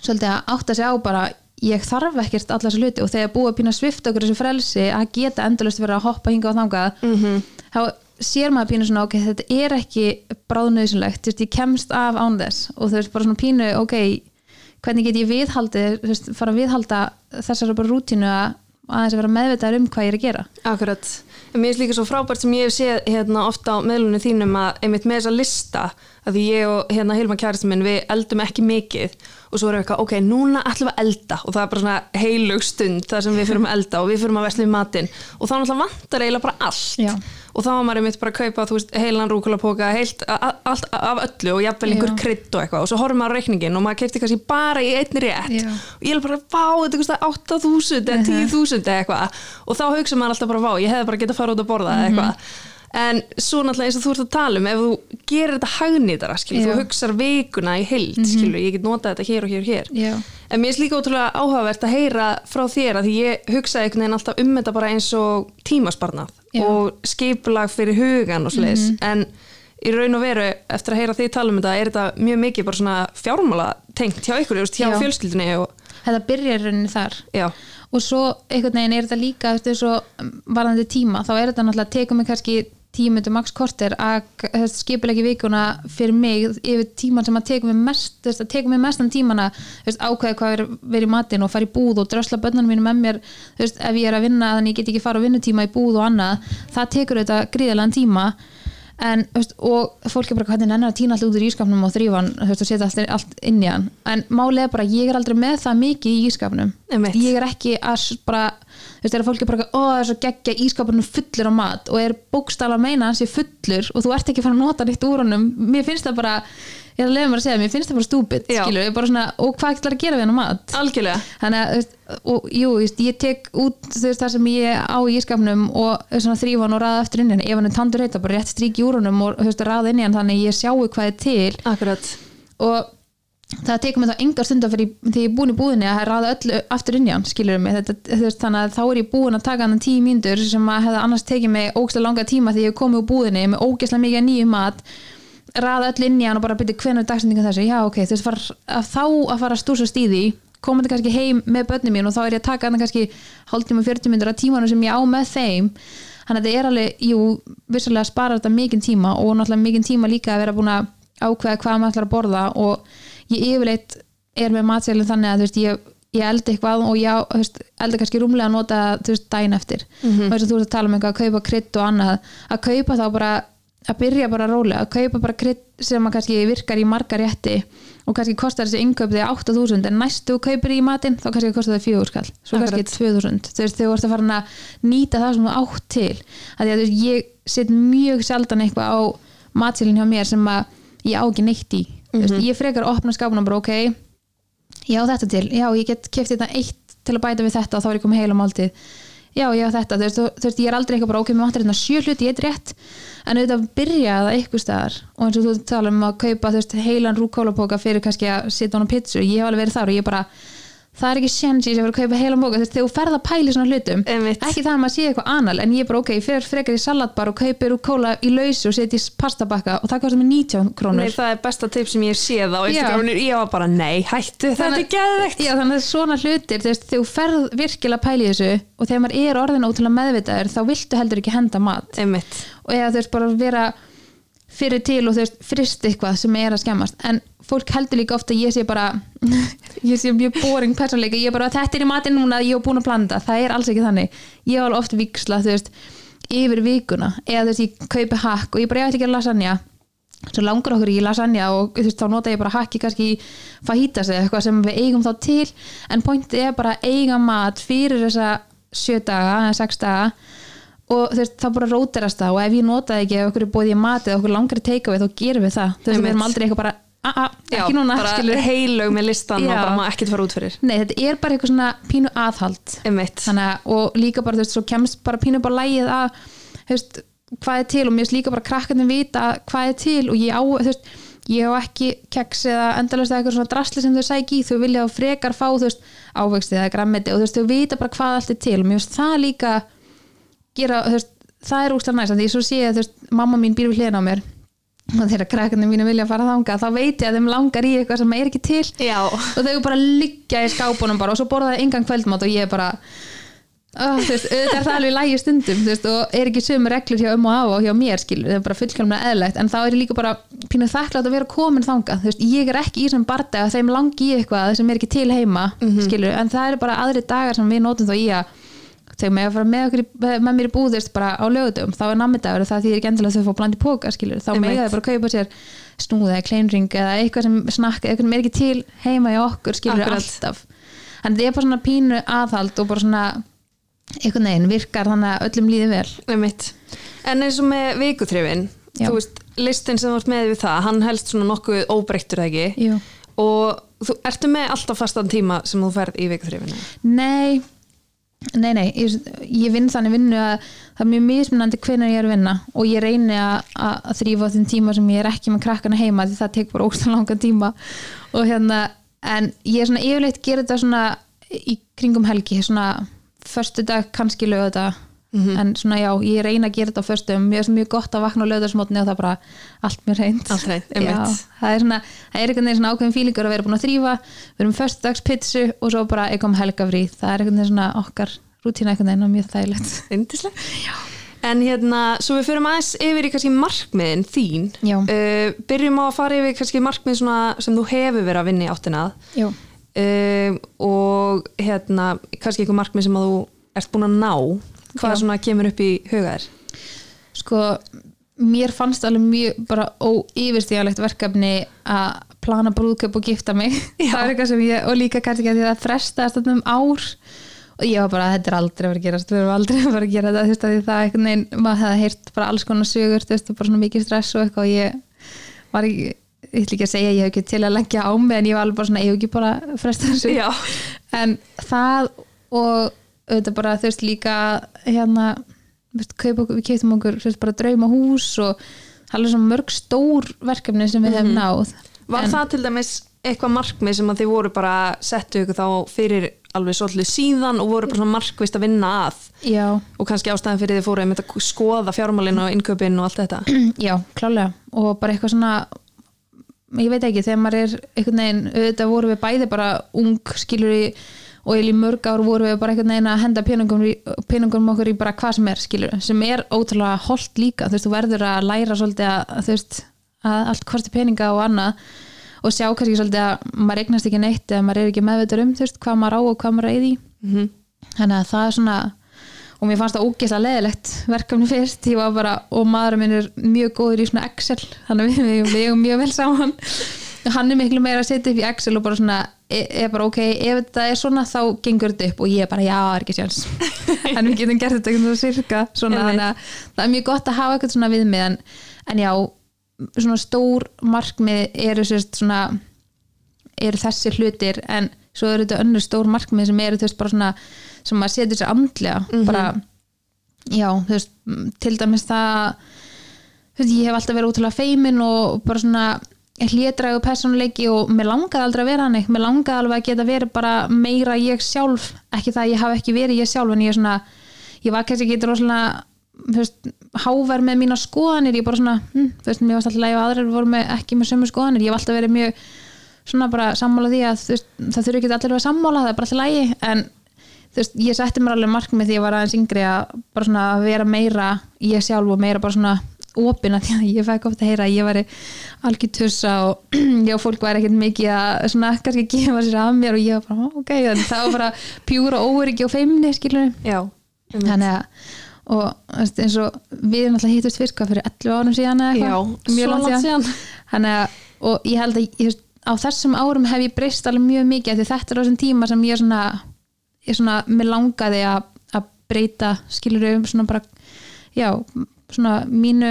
svolítið að átta sig á bara ég þarf ekkert alla þessu hluti. Og þegar búið að pína svift okkur þessu frelsi að geta endalust verið að hoppa hinga og þangað Mhm. þá sér maður pínu svona ok, þetta er ekki veist, ég kemst af án þess. Og þú veist, bara svona pínu ok, hvernig get ég viðhaldið þú veist, fara að viðhalda þessari bara rútínu að aðeins að vera meðvitaður um hvað ég er að gera? Akkurat, en mér finnst líka svo frábært sem ég hef séð hérna ofta á meðlunum þínum að einmitt með þessa lista að því ég og hérna Hilma kærasti minn við eldum ekki mikið og svo erum við eitthvað, ok, núna ætlum við að elda og það er bara svona heilug stund þar sem við fyrir að elda og við fyrir að vesla við matinn og þá náttúrulega vantar eiginlega bara allt. Já. og þá var maður einmitt bara að kaupa þú veist, heilan rúkulapóka, heilt allt af öllu og jafnvel einhver krydd og eitthvað. Og svo horfum maður á reikningin og maður kefti kannski bara í einni rétt. Já. og ég er bara, vá, þetta kostar 8.000 eða 10.000 eða eitthvað. Og þá hugsa maður alltaf bara, vá, ég hefði bara getað að fara út að borða eða eitthvað en svo náttúrulega eins og þú ert að tala um ef þú gerir þetta Já. þú hugsar vikuna í heild, skilur, ég get notað þetta hér og hér og hér Já. en mér er líka ótrúlega áhugavert að heyra frá þér að ég hugsaði einhvern veginn alltaf um þetta bara eins og tímasparnað Já. Og skipulag fyrir hugan og svoleiðis en í raun og veru eftir að heyra því tala um þetta er þetta mjög mikið bara svona fjármála tengt hjá ykkur, hjá Já. fjölskyldinni og þetta byrjar rauninni þar já, og svo einhvern veginn er þetta líka veist, svo varðandi tíma þá er þetta náttúrulega, tekum mig kannski tímundu max korter að skipuleggi vikuna fyrir mig yfir tíman sem að tekum mig mest veist, að tekum mig mestan tímana veist, ákveði hvað er verið í matinn og fara í búð og drösla bönnunum mínu með mér veist, ef ég er að vinna þannig ég get ekki fara á vinnutíma í búð og annað það tekur þetta gríðalega tíma. En, veist, og fólk er bara hvernig nennar að týna allt út úr ískapnum og þrýfan og setja allt, allt inn í hann? En er bara, ég er aldrei með það mikið í ískapnum ég er ekki að bara þú veist, þegar fólk er bara, ó, það er svo geggja ískapnum fullur á mat. Og er bókstala að meina hans sé fullur og þú ert ekki að fara að nota nýtt úr honum. Mér finnst það bara, ég er að leiða mér að segja mér finnst það bara stúpid, Já. skilur, ég er bara svona og hvað ætlar að gera við hann mat? Algjörlega. Þannig að, og, jú, ég tek út veist, það sem ég á í ískapnum og þrýfa hann og raða eftir inn ef hann er tandur heita, bara rétt strík í úr honum og veist, raða inn í hann þannig ég sjáu hvað er til. Akkurat, og það tekur mig þá engar stundar fyrir því ég er búin í búðinni að ræða öllu aftur inn í hann skilur mig, þetta, veist, þannig að þá er ég búin að taka hann tíu mínútur sem að hefða annars tekið mig ógæslega langa tíma því ég hef komið úr búðinni með ógæslega mikið af nýjum mat ræða öllu inn í hann og bara byrja hvenær dagsendinga þessu, já ok, þú veist, far, að þá að fara að stúsast í því komandi kannski heim með börnum mín og þá er ég að taka hann kannski hálftíma 40 minnur af tímanum sem ég á með þeim. Þannig að þetta er alveg, jú, vissulega sparar þetta mikinn tíma og náttúrulega mikinn tíma líka að vera búin að ákveða hvað maður ætlar að borða og ég yfirleitt er með matselin þannig að veist, ég, ég eldi eitthvað og ég veist, eldi kannski rúmlega að nota veist, daginn eftir. Og þess að þú ert að tala um eitthvað að kaupa krydd og annað. Að kaupa þá bara að byrja bara rólega, að kaupa bara krydd sem kannski virkar í marga rétti og kannski kostar þessi innkaup því 8000 en næstu kaupir í matinn þá kannski kostar það 4 skall, svo Akkurat. kannski 2000 þú veist, þegar þú ert að fara að nýta það sem þú átt til, að því að þú veist, ég set mjög sjaldan eitthvað á matselin hjá mér sem að ég á ekki neitt í þú veist, ég frekar opna skápuna bara ok já þetta til, já ég get keft þetta eitt til að bæta við þetta og þá er ég komið heila máltið já já þetta, þú veist, þú, þú veist ég er aldrei eitthvað bara ok, mér vantar hérna sjö hluti, ég er rétt. En auðvitað byrja það eitthvað staðar. Og eins og þú tala um að kaupa þú veist, heilan rúkólapóka fyrir kannski að sitja á pizzu, ég hef alveg verið þar og ég bara það er ekki séns ég sé að kaupa heilan veist, þegar þú ferð að pæli svona hlutum Einmitt. ekki það að maður sé eitthvað anal en ég bara ok, ég fer frekar í salatbar og kaupi rúkóla í lausu og setja í pastabakka og það kostar mér 19 krónur. Nei það er besta tip sem ég sé þá ég var bara nei, hættu, þetta er geðvegt Já, þannig að svona hlutir, þegar þú ferð virkilega að pæla í þessu og þegar maður er orðin ótrúlega meðvitaður þá viltu heldur ekki henda mat. Einmitt, og eða þú veist bara vera fyrir til og þú veist frist eitthvað sem er að skemmast en fólk heldur líka ofta ég sé bara ég sé mjög boring persónleika ég er bara þetta er í matinn núna ég hef búin að planta það er alls ekki þannig. Ég hef alveg oft viksla þú veist yfir vikuna. Eða þú veist ég kaupi hakk og ég bara ég ætla ekki að lasagna. Svo langar okkur í lasagna og þú veist þá nota ég bara hakki kannski fajitas eða eitthvað sem við eigum þá til. En pointið er bara eiga mat fyrir þessa sjö daga sex daga og veist, þá bara róterast það. Og ef ég notaði ekki ef okkur er bóðið í mat eða okkur langar að teika við þá gerum við það. Þú veist, við erum aldrei eitthvað bara a -a, já, ekki núna, bara heilög með listan og Já. bara maður ekkert fara út fyrir. Nei, þetta er bara eitthvað svona pínu aðhald. Þannig og líka bara, þú veist, svo kemst bara pínu bara lægið að, þú veist, hvað er til? Og mér finnst líka bara krakkarnir vita hvað er til. Og ég á, þú veist ég á ekki keks eða endalast eða eitthvað svona drasli sem þau sæki í, þau vilja frekar fá þú veist, ávexti eða grammeti og þú veist, þau vita bara hvað allt er til. Og mér finnst það líka gera, þú veist, það er úrslega næst því svo sé ég að, þú veist, mamma mín býr við hliðina á mér og þegar krakkarnir mínu vilja fara þangað þá veit ég að þeim langar í eitthvað sem er ekki til. Já, og þau bara liggja í skápunum bara og svo borða það engan kvöldmátt og ég er bara oh, þú veist, auðvitað er það alveg lægi stundum þú veist, og er ekki sömu reglur hjá um og á og hjá mér skilur, það er bara fullkjálmlega eðlegt en þá er ég líka bara pínuð þakklátt að vera komin þangað þú veist, ég er ekki í barda að þeim langi í eitthvað sem er ekki til heima skilur, en það að þegar með að fara með, okkur, með mér í búðist bara á lögutum, þá er nammidagur það þýðir ekki endilega að þau fá blandi póka skilur, þá mega þau bara kaupa sér snúð eða kleinring eða eitthvað sem snakka, eitthvað sem er ekki til heima í okkur skilur Akkurat. alltaf. En það er bara svona pínu aðhald og bara svona einhvern veginn virkar þannig að öllum líði vel. Einmitt. En eins og með vikuþrifin Já. þú veist, listin sem þú ert með við það hann helst svona nokkuð óbreyttur og þú ertu með alltaf fastan tíma sem þú ferð í vikuþrifinu? Nei, nei, nei ég, ég vinn þannig vinnu að það er mjög mismunandi hvenær ég er að vinna og ég reyni að, að að þrýfa þeim tíma sem ég er ekki með krakkana heima því það tek bara óstan langan tíma. Og hérna, en ég er svona yfirleitt gera þetta svona í kringum helgi svona förstu dag kannski lögða en svona já, ég reyna að gera þetta á föstum. Mér er mjög gott að vakna á löðarsmotni og það er bara allt mjög reynd það er svona, það er einhvern veginn svona ákveðin fílingur að vera búin að þrýfa við erum föstudagspitsu og svo bara eitthvað helgafrí það er einhvern veginn svona okkar rútína einhvern veginn og mjög þægilegt. En hérna, svo við fyrir aðeins yfir í kannski markmiðin þín. Uh, byrjum á að fara yfir kannski markmið sem þú hefur verið að vinna í áttina að. já, Uh, og hérna, kannski einhver markmið sem að þú ert búin að ná. Hvað svona kemur upp í huga þér? sko mér fannst alveg mjög bara óyfirstíðalegt verkefni að plana brúðköp og gifta mig. Eitthvað ég, og líka kannski að því að það frestaðast þarna um ár. Og ég var bara, þetta er aldrei að vera að gerast við erum aldrei að vera að gera þetta þú veist, að því það einhvern veginn, maður hefði heyrt bara alls konar sögur, þú veist, bara svona mikið stress og eitthvað og ég var ekki ég ætla ekki að segja, ég hef ekki til að leggja á mig en ég var alveg bara svona, ég hef ekki bara fresta þessu. En það og auðvitað bara veist líka hérna veist, okkur- við keftum okkur veist, bara drauma hús og alveg svona mörg stór verkefni sem við hefum náð. Var En- það til dæmis eitthvað markmið sem að þið voru bara settu ykkur þá fyrir alveg svolítið síðan og voru bara svona markvist að vinna að? Já, og kannski ástæðan fyrir þið fóru að skoða fjármálin og innköpin og allt þetta? Já, klálega og bara eitthvað svona ég veit ekki, þegar maður er einhvern veginn auðvitað vorum við bæði bara ung skilur í og í mörg ár vorum við bara einhvern veginn að henda peningum, okkur í bara hvað sem er skilur, sem er ótrúlega holdt líka, þú veist, þú verður að læra svolítið að, þú veist, að allt hvort peninga og annað og sjá kannski svolítið að maður eignast ekki neitt eða maður er ekki meðveitur um, þú veist, hvað maður á og hvað maður er í því. Mm þannig að það er svona og mér fannst það ógeðslega leðilegt verkefni fyrst, ég var bara og maðurinn minn er mjög góður í svona Excel þannig að við, við, við saman hann er miklu meira að setja upp í Excel og bara svona, er, er bara ok ef þetta er svona þá gengur þetta upp. Og ég er bara já, er ekki sjans en við getum gert þetta sirka svona, Einmitt. þannig að það er mjög gott að hafa eitthvað svona viðmið en, en já, svona stór markmið eru sérst svona eru þessi hlutir en svo eru þetta önnur stór markmið sem eru þú veist bara svona sem maður setur sér andlega. Bara, já, þú veist til dæmis það þú veist, ég hef alltaf verið útrúlega feimin og bara svona hlétrægu persónuleiki og mér langaði aldrei að vera hannig mér langaði alveg að geta verið bara meira ég sjálf, ekki það að ég hafi ekki verið ég sjálf en ég er svona, ég var kannski ekki rosalega þú veist, háver með mína skoðanir, ég bara svona hm, veist, mér varst alltaf lægi og aðrir voru með, ekki með sömu skoðanir, ég hef alltaf verið mjög svona bara sammála því að veist, það þurfi ekki allir að vera sammála, það er bara alltaf lægi en ég setti mér alveg markmið því ég var aðeins yngri að bara svona vera meira ég sjálf og meira bara svona opina því að ég fæk ofta að heyra að ég væri algjör tussa og já, fólk væri ekkert mikið að svona kannski gefa sér af mér og ég var bara, "Ó, ok, en það var bara pjúra óöryggi og feimni, einmitt. þannig að og eins og við erum alltaf hittust fyrst fyrir 11 árum síðan eða eitthvað svo langt síðan. þannig að, og ég held að ég, á þessum árum hef ég breyst alveg mjög mikið því þetta er á þessum tíma sem ég svona ég svona, mér langaði að, að breyta skilur um svona bara já, svona mínu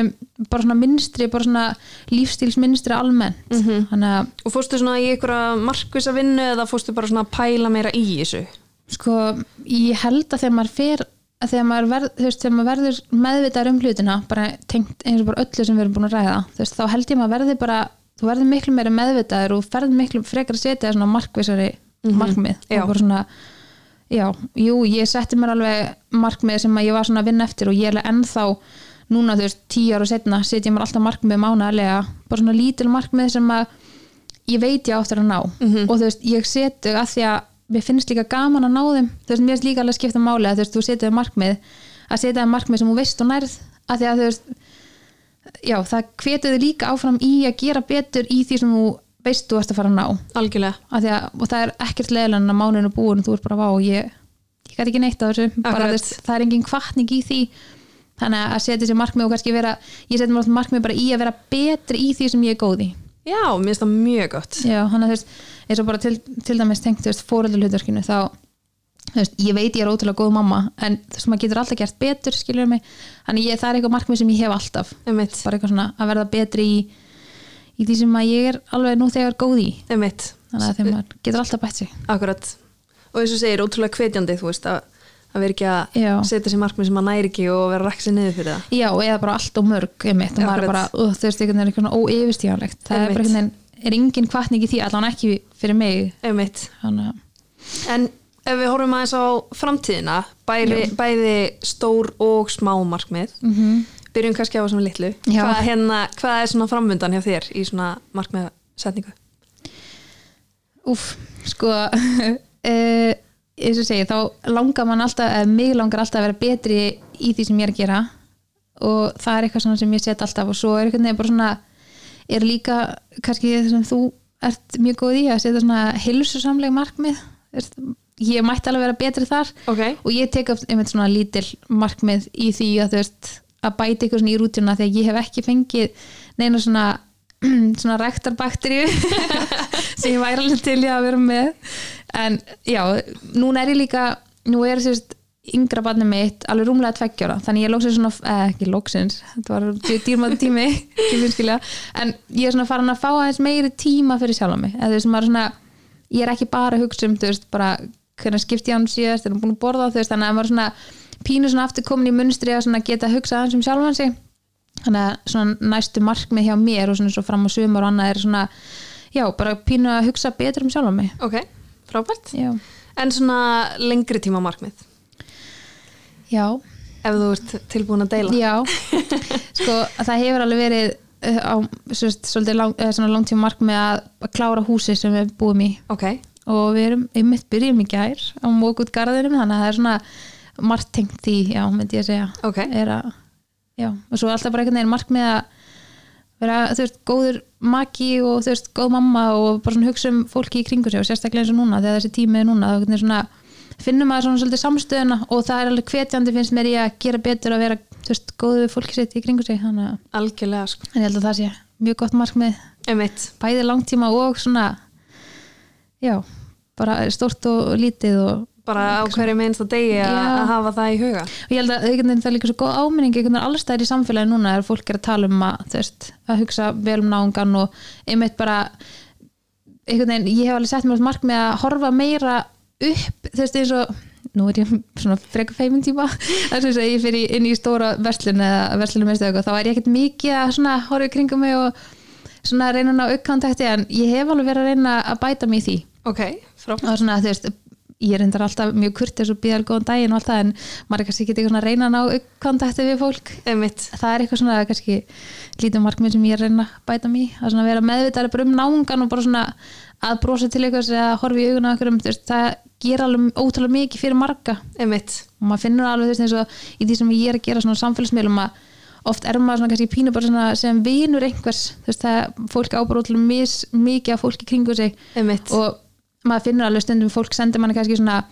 bara svona minnstri, bara svona lífstílsminnstri almennt Mhm. þannig að Og fórstu svona í einhverja markvisa vinnu eða fórstu bara svona að pæla meira í þessu? sko, ég held að þegar maður fer að þegar maður, verð, veist, þegar maður verður meðvitaður um hlutina, bara tengt eins og bara öllu sem við erum búin að ræða, veist, þá held ég maður verði bara, þú verður miklu meira meðvitaður og ferður miklu frekar að setja svona markvisari markmið já. og bara svona já, jú, ég setti mér alveg markmið sem að ég var svona að vinna eftir og ég er alveg ennþá núna, þú veist, tíu ára setna setja ég mér alltaf markmið mánaðarlega bara svona lítil markmið sem að ég veit ég áttur að ná. Og þú veist, ég setu að því að mér finnst líka gaman að ná þeim. Þú veist, mér finnst líka alveg skipta máli að þú veist, þú setið markmið að setja þér markmið sem þú veist og nærð að því að þú veist já, það hvetuði líka áfram í að gera betur í því sem þú veist þú ert að fara að ná. Algjörlega. að að, og það er ekkert leðilega en að mánuðinu búin þú ert bara vá ég, ég gæti ekki neitt á þessu. Bara, veist, það er engin kvartning í því þannig að setja sér markmið og kannski vera ég setja mér oft markmið bara í að vera betri í því sem ég er góð í Já, mér finnst það mjög gott. Já, hann að þú veist, eins og bara til, til dæmis tengt, þú veist, fóröldurhlutverkinu þá, þú veist, ég veit ég er ótrúlega góð mamma en þú veist, maður getur alltaf gert betur skilur mig, þannig ég, það er eitthvað markmið sem ég hef alltaf, Einmitt, bara eitthvað svona að verða betri í, í því sem ég er alveg nú þegar góð í, einmitt. þannig að þegar maður getur alltaf bætt sig Akkurat. Og eins og segir, ótrúlega hvetjandi, þú veist, að, að vera ekki að Já. setja sér markmið sem að næri ekki og vera rakk sér niður fyrir það. Já, eða bara allt og mörg einmitt, og maður er bara, uh, þú veist, einhvern veginn óyfirstíðanlegt, það er bara einhvern veginn er engin kvartning í því, allan ekki fyrir mig. Einmitt. þannig að, En ef við horfum aðeins á framtíðina bæði, bæði stór og smá markmið. Mm byrjum kannski á þessum litlu. Hvað, hérna, hvað er svona framvundan hjá þér í svona markmiðsetningu Úf, sko uh, eins og segi, þá langar mann alltaf, eða mig langar alltaf að vera betri í því sem ég er að gera. Og það er eitthvað sem ég set alltaf og svo er eitthvað bara svona er líka kannski það sem þú ert mjög góð í að setja svona hilsusamleg markmið. Ég mætti alveg vera betri þar. Ok, og ég tek upp einmitt svona lítil markmið í því að þú veist að bæta ykkur svona í rútuna því að ég hef ekki fengið neina svona svona ræktarbakteríu sem ég væri alveg til í að vera með. En já, núna er ég líka nú er sérst yngra barnið mitt alveg rúmlega tveggjóra, þannig ég lóksins svona eh, ekki lóksins, þetta var dýrmátt tími en ég er svona farin að fá aðeins meiri tíma fyrir mig. Veist, maður er svona ég er ekki bara að hugsa um, veist, bara hvernig skipti ég hann síðast, er hann búin að borða þú veist, þannig að maður er svona pínu aftur komin í munstri að geta að hugsa aðeins um sjálfan sig þannig að svona næstu markmið hjá mér og svona svo fram á sumar og annað er svona já, bara pínu að hugsa betur um sjálfan mig. Ok, frábært. Já, en svona lengri tíma markmið? Já, ef þú ert tilbúin að deila? Já. Sko, það hefur alveg verið eh, á svolítið lang, eh, langtíma markmið að, klára húsi sem við búum í. Ok, og við erum, einmitt byrjum í gær á mók út garðinum, þannig að það er svona margt tengt því, já, myndi ég að segja. Ok, er að, já, og svo alltaf bara einhvern veginn markmið að vera, þú veist, góður maki og þú veist, góð mamma og bara svona hugsa um fólki í kringu sig og sérstaklega eins og núna þegar þessi tími er núna, þá er svona finnum maður svona svolítið samstöðuna og það er alveg hvetjandi finnst mér í að gera betur að vera, þú veist, góðu fólki sitt í kringu sig, þannig að algjörlega sko. En ég held að það sé mjög gott markmið. Emitt, bæði langtíma og svona já, bara stórt og lítið og bara á hverju minnsta degi að Já. að hafa það í huga. Og ég held að einhvern veginn það er líka svo góð áminning einhvern veginn allstæðir í samfélagi núna er fólk er að tala um að, veist, að hugsa vel um náungan og einmitt bara einhvern veginn, ég hef alveg sett mér mark með að horfa meira upp þú veist eins og nú er ég svona freka feimin tíma þess að ég fyrir inn í stóra verslun eða verslunum mestu eitthvað, þá er ég ekkert mikið að svona horfa kringum mig og svona reyna að ná aukkontakti en ég hef alveg verið að reyna að bæta mig í því. Ok, frábært. Og svona þú veist ég er reyndar alltaf mjög kurtis og býðar góðan daginn og allt það en maður er kannski ekki eitthvað að reyna að ná kontakti við fólk. Emitt, það er eitthvað svona kannski lítið markmið sem ég er að reyna að bæta mér að svona vera meðvitaðar bara um náungan og bara svona að brosa til eitthvað eða horfa í auguna þú veist, það ger alveg ótrúlega mikið fyrir marga. Emitt og maður finnur alveg eins og í því sem ég er að gera svona samfélagsmiðlum að oft er maður svona kannski pínu bara svona sem vinur einhvers. Þú veist það fólk ábúr ótrúlega mis, mikið af fólki kringu sig. Emitt, og maður finnur alveg stundum fólk sendir manni kannski svona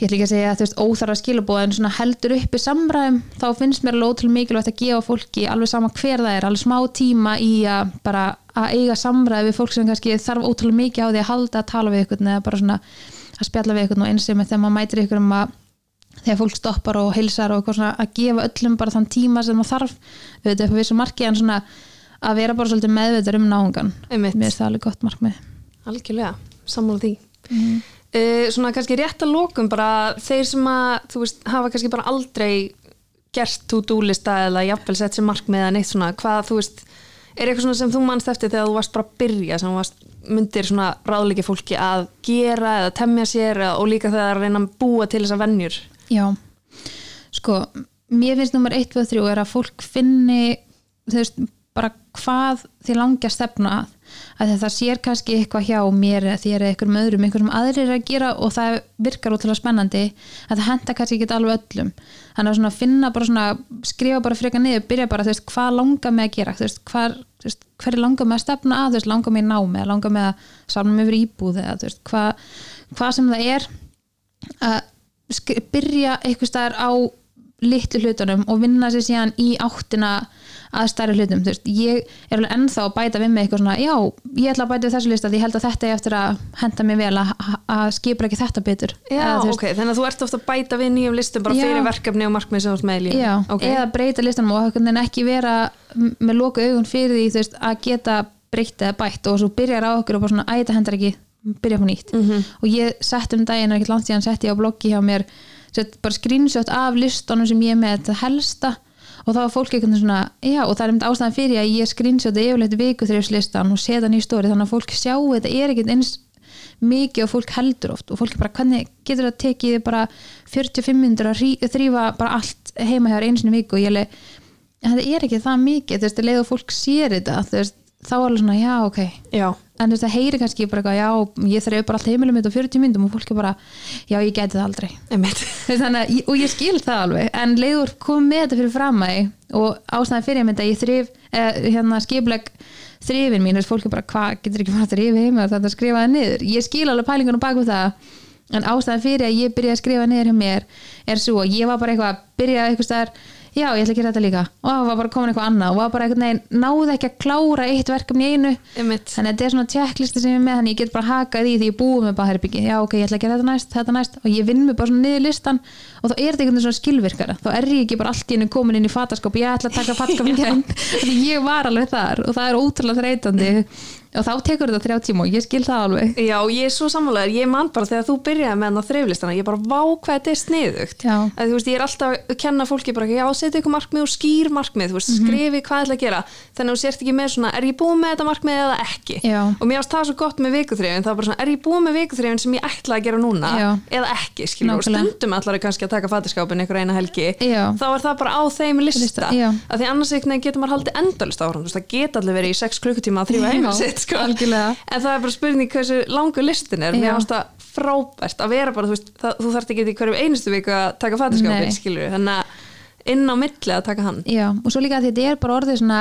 ég ætla ekki að segja að þú veist óþarfa skilabóð en svona heldur uppi samræðum þá finnst mér alveg ótrúlega mikilvægt að gefa fólki alveg sama hver það er, alveg smá tíma í að bara að eiga samræði við fólk sem kannski þarf ótrúlega mikið á því að halda að tala við ykkur eða bara svona að spjalla við ykkur og eins sem þegar maður mætir ykkur um að þegar fólk stoppar og heilsar og svona að gefa öllum bara þann tíma sem maður þarf. Auðvitað upp á vissu marki en svona að vera bara svolítið meðveitur um markmið. Algjörlega sammála því. Mm. uh, svona kannski rétt að lokum bara þeir sem að, þú veist, hafa kannski bara aldrei gert to-do lista eða jafnvel sett sér markmið eða neitt svona hvað, þú veist, er eitthvað svona sem þú mannst eftir þegar þú varst bara að byrja sem varst, myndir svona ráðleiki fólki að gera eða temja sér og líka þegar að reyna að búa til þessar vennjur Já, sko mér finnst nummer 1, 2, 3 er að fólk finni þú veist, bara hvað þið langi að stefna að að það sér kannski eitthvað hjá mér þér eða einhverjum öðrum, einhverjum aðrir er að gera og það virkar ótrúlega spennandi að það henda kannski ekki alveg öllum. Þannig að svona finna bara svona skrifa bara freka niður, byrja bara, þú veist, hvað langar mig að gera? Þú veist, hvar, þú veist, hver er langar mig að stefna að, þú veist, langar mig í námi eða langar mig að salma mig yfir íbúð eða þú veist, hvað, hvað sem það er að byrja eitthvað staðar á litlu hlutunum og vinna sér síðan í áttina að stærri hlutum veist, ég er alveg ennþá að bæta við mig eitthvað svona, já, ég ætla að bæta við þessu lista því ég held að þetta er eftir að henda mér vel að, að skipra ekki þetta betur Já, Eða, veist, ok, þannig að þú ert ofta að bæta við nýjum listum bara Já. fyrir verkefni og markmið sem þú ert með í lífi já, ok, eða breyta listanum og ekki vera með loku augun fyrir því veist, að geta breytt eða bætt og svo byrjar á okkur og bara svona, æ, þetta hendar ekki byrja på nýtt Mhm. og ég sett um daginn, ekkert langt síðan setti ég á bloggi hjá mér sett bara screenshot af listunum sem ég með þetta helsta og þá var fólk veginn svona, já og það er um ástæðan fyrir að ég screenshoti yfirleitt viku listan og setja hann í stóri þannig að fólk sjáu þetta er ekkert eins mikið og fólk heldur oft og fólk bara, hvernig getur það tekið bara 45 minnur að þrífa bara allt heima hjá í viku? Og ég en þetta er ekki það mikið. Þú veist, leið og fólk sér þetta þú veist, þá er alveg svona, já, ok. Já, en það heyri kannski bara eitthvað, já, ég þreif bara allt heimilum mitt á 40 myndum og fólk er bara, já, ég gæti það aldrei. Þannig, að- og ég skil það alveg en leiður komið með þetta fyrir fram að og ástæðan fyrir ég myndi að ég þrif eh, hérna skipleg þrifin mín, veist, fólk er bara, hvað getur ekki bara að þrifi heima og þetta skrifa það niður? Ég skil alveg pælingunum bak við það en ástæðan fyrir að ég byrja að skrifa niður hjá mér er svo, ég var bara eitthvað að byrja eitthvað staðar, já, ég ætla að gera þetta líka. Og það var bara komin eitthvað annað. Og var bara eitthvað neginn, náði ekki að klára eitt verkefni einu. Einmitt, þannig að þetta er svona checklisti sem ég er með þannig ég get bara hakað í því ég búið með bara herbyggi. Já ok, ég ætla að gera þetta næst, þetta næst. Og ég vinn mig bara svona niður listan og þá er þetta veginn svona skilvirkara. Þá er ég ekki bara allt í hennu komin inn í fataskop ég ætla að taka því ég var alveg þar. Og það er ótrúlega þreytandi og þá tekur þetta þrjá tíma og ég skil það alveg. Já, ég er svo sammálaður. Ég man bara þegar þú byrjaði með hann á þreiflistana ég bara vá hvað þetta er sniðugt. Já. að þú veist, ég er alltaf að kenna fólki bara, já, setja ykkur markmið og skýr markmið þú veist, Mhm. skrifi hvað ætla að gera. Þannig að þú sért ekki með svona, er ég búin með þetta markmið eða ekki? Já. og mér varst það svo gott með vikuþrifin það var bara svona, er ég búin með vikuþrifin sem ég ætla að gera núna Já. eða ekki, skilur, og stundum ég kannski að taka fatiskápin ykkur eina helgi. Þá er það bara á þeim lista, Lista, að því annars getur maður haldið endalist áfram, þú veist, það geta allir verið í 6 klukkutíma að þrýfa heimil Já, sitt, sko. Algjörlega. en það er bara spurning hversu langur listin er. Mér finnst það frábært að vera bara þú, veist, það, þú þarft ekki í hverju einustu viku að taka Nei. fattaskapin skilur þannig að inn á milli að taka hann. Já, og svo líka að þetta er bara orðið svona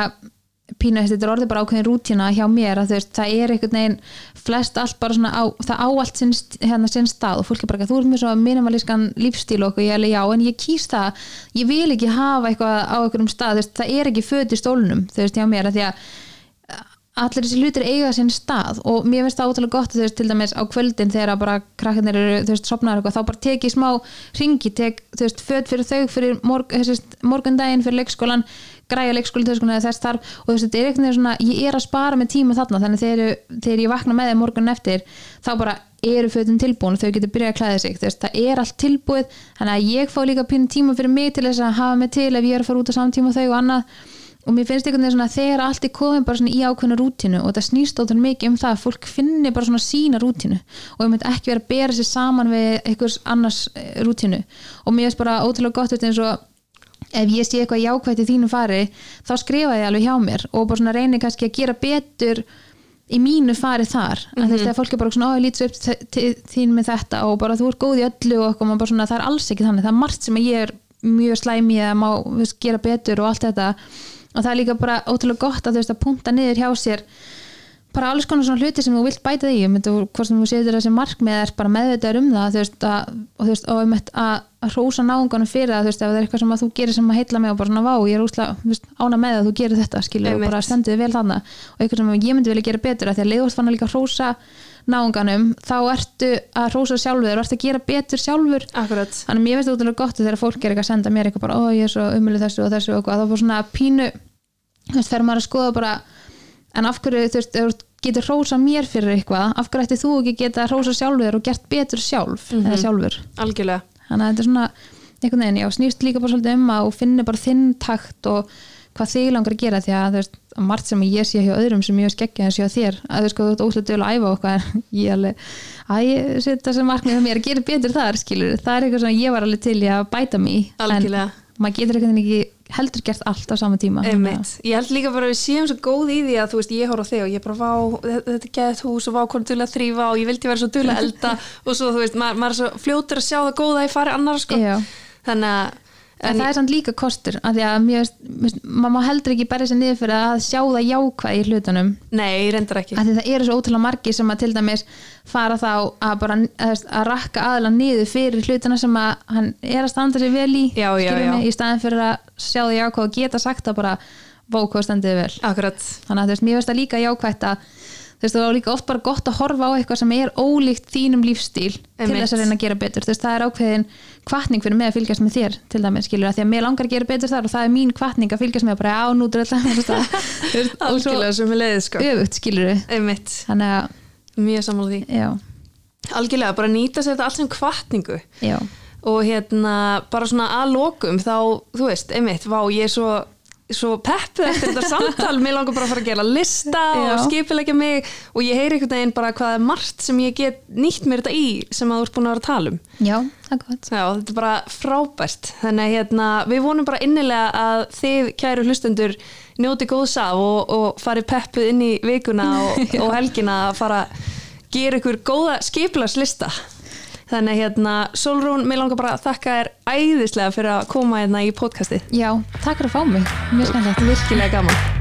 pínu, þetta er orðið bara ákveðin rútína hjá mér að þú veist, það er einhvern veginn flest allt bara svona á, það á allt sinn, hérna sinn stað og fólk er bara þú ert með svo minimalískan lífstíl og ég alveg já, en ég kýs það. Ég vil ekki hafa eitthvað á einhverjum stað þú veist, það er ekki föt í stólnum þú veist, hjá mér, að því að allir þessi hlutir eiga sinn stað og mér finnst það ótrúlega gott veist til dæmis á kvöldin þegar bara krakkarnir eru þú veist sopnaður eitthvað þá bara tek ég smá ringi tek þú veist föt fyrir þau fyrir morg, þessist, morgundaginn fyrir leikskólan græja leikskólan þess, þess þarf. Og þú veist þetta er eitthvað svona ég er að spara með tíma þarna þannig þegar, þegar ég vakna með þeim morgun eftir þá bara eru fötin tilbúin og þau getur byrjað að klæða sig veist, það er allt tilbúið þannig að ég fá líka pínu tíma fyrir mig til þess að hafa mig til ef ég er að fara út á samtíma og þau og annað og mér finnst einhvern veginn svona að þegar allt er komið bara svona í ákveðna rútínu og það snýst ótrúlega mikið um það að fólk finni bara svona sína rútínu og ég myndi ekki vera að bera sér saman við einhvers annars eh, rútínu. Og mér finnst bara ótrúlega gott þetta eins og ef ég sé eitthvað jákvætt í þínu fari þá skrifa ég alveg hjá mér og bara svona reyni kannski að gera betur í mínu fari þar. Mm -hmm. þegar fólk er bara svona, ó ég lítið upp til- þín með þetta og bara þú ert góð í öllu og bara svona, það er alls ekki þannig. Það er margt sem ég er mjög slæmi að má veist, gera betur og allt þetta og það er líka bara ótrúlega gott að þú veist að punta niður hjá sér bara alls konar svona hluti sem þú vilt bæta því myndi, hvort sem þú setur þessi markmið er bara meðvitaður um það veist, að, og þú veist, og einmitt að, að hrósa náunganum fyrir það, þú veist, ef það er eitthvað sem þú gerir sem að heilla mig og bara svona vá, ég er veist, ána með að þú gerir þetta, skilur, og bara stendur þig vel þarna. Og eitthvað sem ég myndi vilja gera betur að því að leiðvart fann að líka hrósa náunganum, þá ertu að hrósa sjálfur og ertu að gera betur sjálfur. Akkurat, þannig að mér finnst það útrúlega gott að þegar fólk er eitthvað að senda mér eitthvað bara, ó ég er svo umölu þessu og þessu og eitthvað, þá bara svona pínu fer maður að skoða bara en af hverju, þú veist, getur hrósa mér fyrir eitthvað, af hverju ætti þú ekki geta hrósa sjálfur og gert betur sjálf eða sjálfur, algjörlega. Þannig að þetta er svona einhvern veginn, já, snýst líka bara svolítið um að og hvað þig langar að gera því að þú veist, margt sem ég sé hjá öðrum sem ég skeggja en sé á þér, að þú veist, þú ert dögulega að æfa en ég alveg að ég setja sem markmið með mér að gera betur þar skilur, það er eitthvað sem ég var alveg til að bæta mig Algjörlega. en maður getur eitthvað ekki heldur gert allt á sama tíma. Ég held líka bara að við séum svo góð í því að þú veist, ég horf á þig og ég bara vá, þetta er geðt hús og vá hvernig að þrýfa og ég vildi vera svo að elda. Og svo þú veist, maður, maður að að En, það er samt líka kostur af því að mjög, maður má heldur ekki berja sér niður fyrir að sjá það jákvæð í hlutunum. Nei, reyndar ekki. Af því það eru svo ótrúlega margir sem að til dæmis fara þá að bara að, að rakka aðla niður fyrir hlutuna sem að hann er að standa sér vel í Já, já, já. mig, í staðin fyrir að sjá það jákvæð og geta sagt það bara vókvæð standið vel. Akkurat, þannig að þú veist, mér veist það líka jákvætt að þú veist, það var líka oft bara gott að horfa á eitthvað sem er ólíkt þínum lífstíl til Einmitt. þess að reyna að gera betur, þú veist, það er ákveðin kvartning fyrir mig að fylgjast með þér til dæmis skilur, að því að mér langar að gera betur þar og það er mín kvartning að fylgjast með bara á nútur alltaf og svo algjörlega sem við leiðið sko. öfugt skilur við að, mjög sammála því. Já, Algjörlega, bara nýta sér þetta allt sem kvartningu já. Og hérna bara svona að lokum þá, þú veist, einmitt, vá, ég er svo svo peppuð eftir þetta samtal. Mér langar bara að fara að gera lista Já. og skipilegja mig og ég heyri einhvern veginn bara hvað er margt sem ég get nýtt mér þetta í sem að þú ert búin að vera að tala um. Já, það er gott. Já, þetta er bara frábært. Þannig hérna, við vonum bara innilega að þið kæru hlustendur njóti góðs af og, og fari peppuð inn í vikuna og, og helgina að fara að gera ykkur góða skipilagslista þannig að hérna, Solrún, mér langar bara að þakka þér æðislega fyrir að koma hérna í podcastið. Já, takk fyrir að fá mig, mjög skemmtilegt. Virkilega gaman